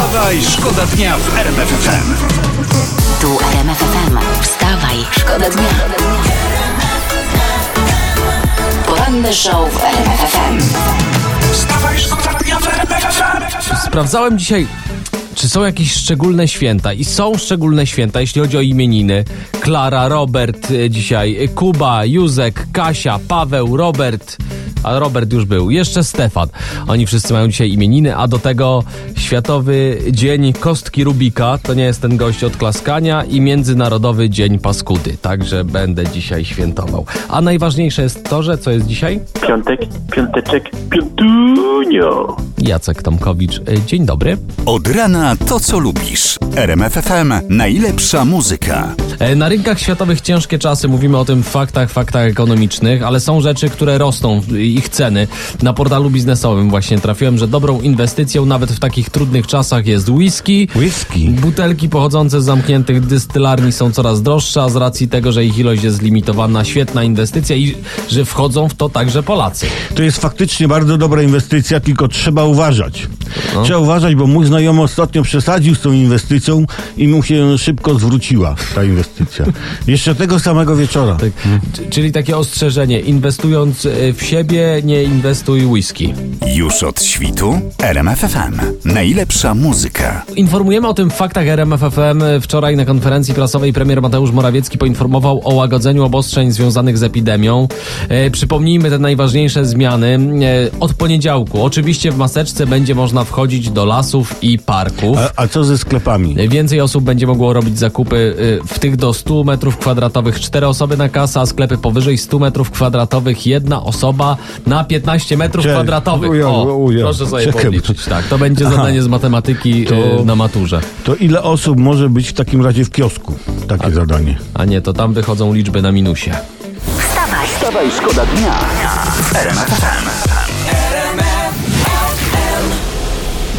Wstawaj, szkoda dnia w RMF FM. Tu RMF FM. Wstawaj, szkoda dnia. Poranny show w RMF FM. Wstawaj, szkoda dnia w RMF FM. Sprawdzałem dzisiaj, czy są jakieś szczególne święta. I są szczególne święta, jeśli chodzi o imieniny. Klara, Robert e, dzisiaj, Kuba, Józek, Kasia, Paweł, Robert. A Robert już był. Jeszcze Stefan. Oni wszyscy mają dzisiaj imieniny, a do tego Światowy Dzień Kostki Rubika. To nie jest ten gość od klaskania i Międzynarodowy Dzień Paskudy. Także będę dzisiaj świętował. A najważniejsze jest to, że co jest dzisiaj? Piątek, piąteczek, piątunio. Jacek Tomkowicz. E, Dzień dobry. Od rana to, co lubisz. RMF FM. Najlepsza muzyka. E, Na rynkach światowych ciężkie czasy, mówimy o tym w faktach, faktach ekonomicznych, ale są rzeczy, które rosną, ich ceny. Na portalu biznesowym właśnie trafiłem, że dobrą inwestycją nawet w takich trudnych czasach jest whisky. Whisky. Butelki pochodzące z zamkniętych dystylarni są coraz droższe, a z racji tego, że ich ilość jest limitowana, świetna inwestycja i że wchodzą w to także Polacy. To jest faktycznie bardzo dobra inwestycja, tylko trzeba uważać. Trzeba uważać, bo mój znajomy ostatnio przesadził z tą inwestycją i mu się szybko zwróciła ta inwestycja. Jeszcze tego samego wieczora. Tak. Czyli takie ostrzeżenie, inwestując e, w siebie, nie inwestuj whisky. Już od świtu. RMF FM. Najlepsza muzyka. Informujemy o tym w faktach RMF FM. Wczoraj na konferencji prasowej premier Mateusz Morawiecki poinformował o łagodzeniu obostrzeń związanych z epidemią. E, przypomnijmy te najważniejsze zmiany. E, od poniedziałku oczywiście w maseczce będzie można wchodzić do lasów i parków. A, a co ze sklepami? Więcej osób będzie mogło robić zakupy e, w tych do 100 metrów kwadratowych. Cztery osoby na kasę, a sklepy powyżej 100 metrów kwadratowych. Jedna osoba na 15 metrów Cześć. kwadratowych. Ujo, O, proszę sobie Czekaj, podliczyć. Tak, to będzie Aha. zadanie z matematyki To- e, na maturze. To ile osób może być w takim razie w kiosku? Takie zadanie. A nie, to tam wychodzą liczby na minusie. Wstawaj, Wstawaj, szkoda dnia w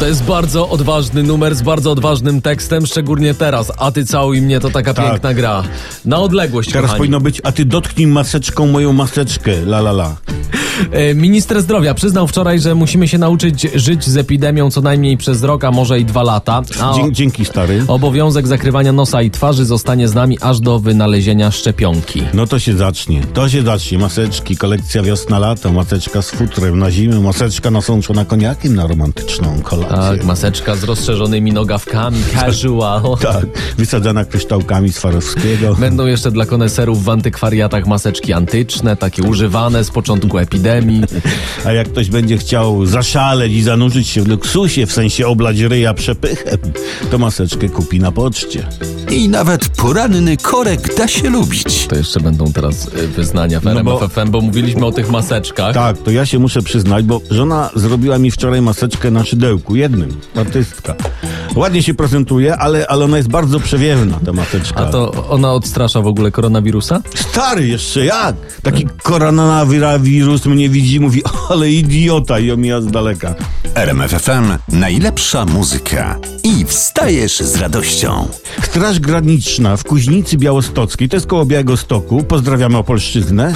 To jest bardzo odważny numer z bardzo odważnym tekstem, szczególnie teraz. A ty całuj mnie, to taka Tak. piękna gra. Na odległość, Teraz kochani. powinno być, a ty dotknij maseczką moją maseczkę, la la la. E, Minister zdrowia przyznał wczoraj, że musimy się nauczyć żyć z epidemią co najmniej przez rok, a może i dwa lata. A Dzie- dzięki stary. obowiązek zakrywania nosa i twarzy zostanie z nami aż do wynalezienia szczepionki. No to się zacznie, to się zacznie. Maseczki, kolekcja wiosna-lato, maseczka z futrem na zimę, maseczka nasączona koniakiem na romantyczną kolację. Tak, maseczka z rozszerzonymi nogawkami, casual. Tak, wysadzana kryształkami Swarowskiego. Będą jeszcze dla koneserów w antykwariatach maseczki antyczne, takie używane z początku epidemii. A jak ktoś będzie chciał zaszaleć i zanurzyć się w luksusie, w sensie oblać ryja przepychem, to maseczkę kupi na poczcie. I nawet poranny korek da się lubić. To jeszcze będą teraz y, wyznania w No RMF bo- FM, bo mówiliśmy o tych maseczkach. Tak, to ja się muszę przyznać, bo żona zrobiła mi wczoraj maseczkę na szydełku, jednym, artystka. Ładnie się prezentuje, ale, ale ona jest bardzo przewiewna, ta maseczka. A to ona odstrasza w ogóle koronawirusa? Stary jeszcze jak? Taki koronawirus mnie widzi, mówi, ale idiota i omija z daleka. RMF FM. Najlepsza muzyka. I wstajesz z radością. Straż Graniczna w Kuźnicy Białostockiej, to jest koło Białegostoku, pozdrawiamy Opolszczyznę,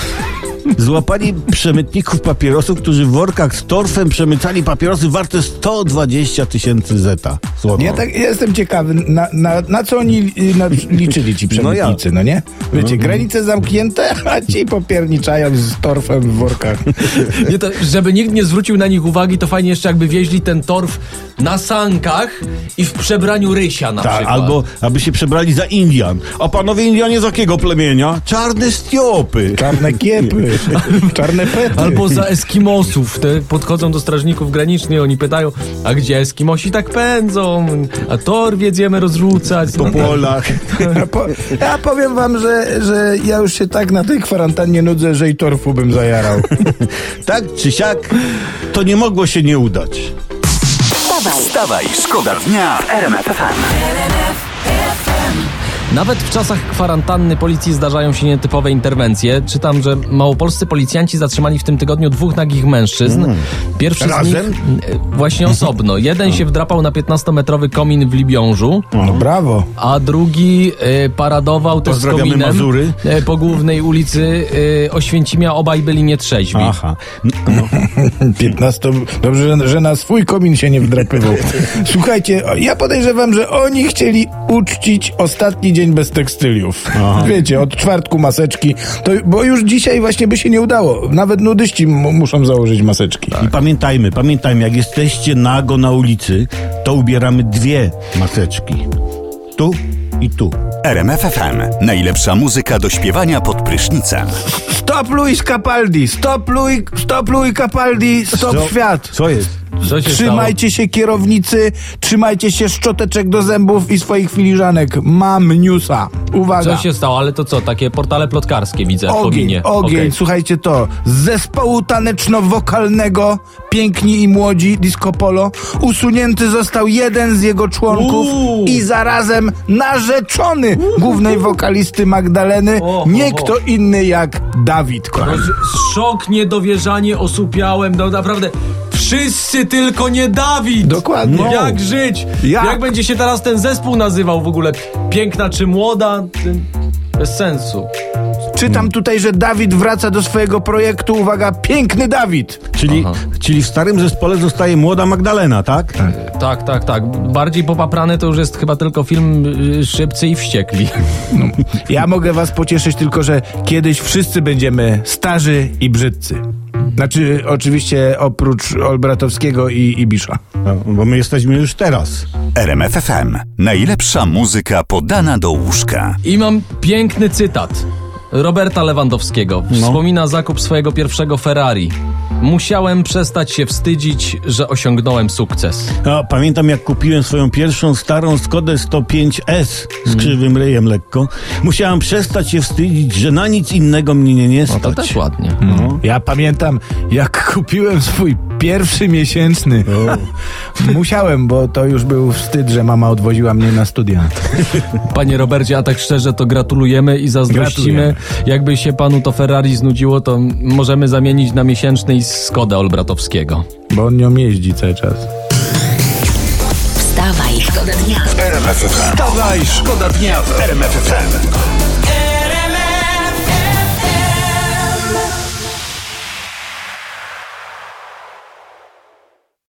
złapali przemytników papierosów, którzy w workach z torfem przemycali papierosy warte 120 tysięcy zeta. Słowo. Ja tak jestem ciekawy, na, na, na co oni na, liczyli ci przemytnicy, no, nie? Wiecie, granice zamknięte, a ci popierniczają z torfem w workach. Nie, to, żeby nikt nie zwrócił na nich uwagi, to fajnie jeszcze jakby wieźli ten torf na sankach i w przebraniu rysia na Tak, przykład. albo aby się przebrali za Indian. A panowie Indianie z jakiego plemienia? Czarne Stiopy. Czarne kiepy, czarne pety. Albo za Eskimosów. Te podchodzą do strażników granicznych, oni pytają, a gdzie Eskimosi tak pędzą? A tor jedziemy rozrzucać. Po polach. Ja, po, ja powiem wam, że, że ja już się tak na tej kwarantannie nudzę, że i torfu bym zajarał. tak czy siak, to nie mogło się nie udać. wstawaj, Wstawaj, szkoda dnia w RMF FM. Nawet w czasach kwarantanny policji zdarzają się nietypowe interwencje. Czytam, że małopolscy policjanci zatrzymali w tym tygodniu dwóch nagich mężczyzn. Pierwszy z Razem? nich e, właśnie osobno. Jeden się wdrapał na 15-metrowy komin w Libiążu, No brawo. a drugi e, paradował też z kominem Mazury. e, po głównej ulicy Oświęcimia. Obaj byli nietrzeźwi. Aha. No, 15. Dobrze, że- że na swój komin się nie wdrapywał. Słuchajcie, ja podejrzewam, że oni chcieli uczcić ostatni dzień bez tekstyliów. Wiecie, od czwartku maseczki, to, bo już dzisiaj właśnie by się nie udało. Nawet nudyści m- muszą założyć maseczki. I pamiętajmy, pamiętajmy, jak jesteście nago na ulicy, to ubieramy dwie maseczki. Tu i tu. RMFFM. Najlepsza muzyka do śpiewania pod prysznicem. Stop Luis Capaldi! Stop Luis, stop Luis Capaldi! Stop Co- świat! Co jest? Się Trzymajcie się kierownicy, trzymajcie się szczoteczek do zębów i swoich filiżanek. Mam newsa. Uwaga. stało? Co się stało? Ale to co? Takie portale plotkarskie widzę w Ogień, kominie. ogień, Okej. słuchajcie to. Z zespołu taneczno-wokalnego Piękni i Młodzi Disco Polo usunięty został jeden z jego członków Uuu. i zarazem narzeczony głównej wokalisty Magdaleny, O, nie o, o. kto inny jak Dawid. Roz- Szok, niedowierzanie, osupiałem. No naprawdę, wszyscy tylko nie Dawid! Dokładnie. No. Jak żyć? Jak? Jak? będzie się teraz ten zespół nazywał w ogóle? Piękna czy młoda? Bez sensu. Czytam tutaj, że Dawid wraca do swojego projektu, uwaga, Piękny Dawid. Czyli, Aha. czyli w starym zespole zostaje młoda Magdalena, tak? Tak, tak, tak. Bardziej popaprany to już jest chyba tylko film y, Szybcy i Wściekli. Ja mogę was pocieszyć tylko, że kiedyś wszyscy będziemy starzy i brzydcy. Znaczy, oczywiście oprócz Olbratowskiego i Ibisza. No, bo my jesteśmy już teraz. RMFFM. Najlepsza muzyka podana do łóżka. I mam piękny cytat. Roberta Lewandowskiego. Wspomina zakup swojego pierwszego Ferrari. Musiałem przestać się wstydzić, że osiągnąłem sukces. No, pamiętam jak kupiłem swoją pierwszą starą Skodę 105S z krzywym ryjem lekko. Musiałem przestać się wstydzić, że na nic innego mnie nie, nie No stać. to też ładnie. Ja pamiętam, jak kupiłem swój pierwszy miesięczny. Musiałem, bo to już był wstyd, że mama odwoziła mnie na studia. Panie Robercie, a tak szczerze to gratulujemy i zazdrościmy. Jakby się panu to Ferrari znudziło, to możemy zamienić na miesięczny i Skodę Olbratowskiego. Bo on nią jeździ cały czas. Wstawaj, szkoda dnia. Wstawaj, szkoda dnia w RMFFM.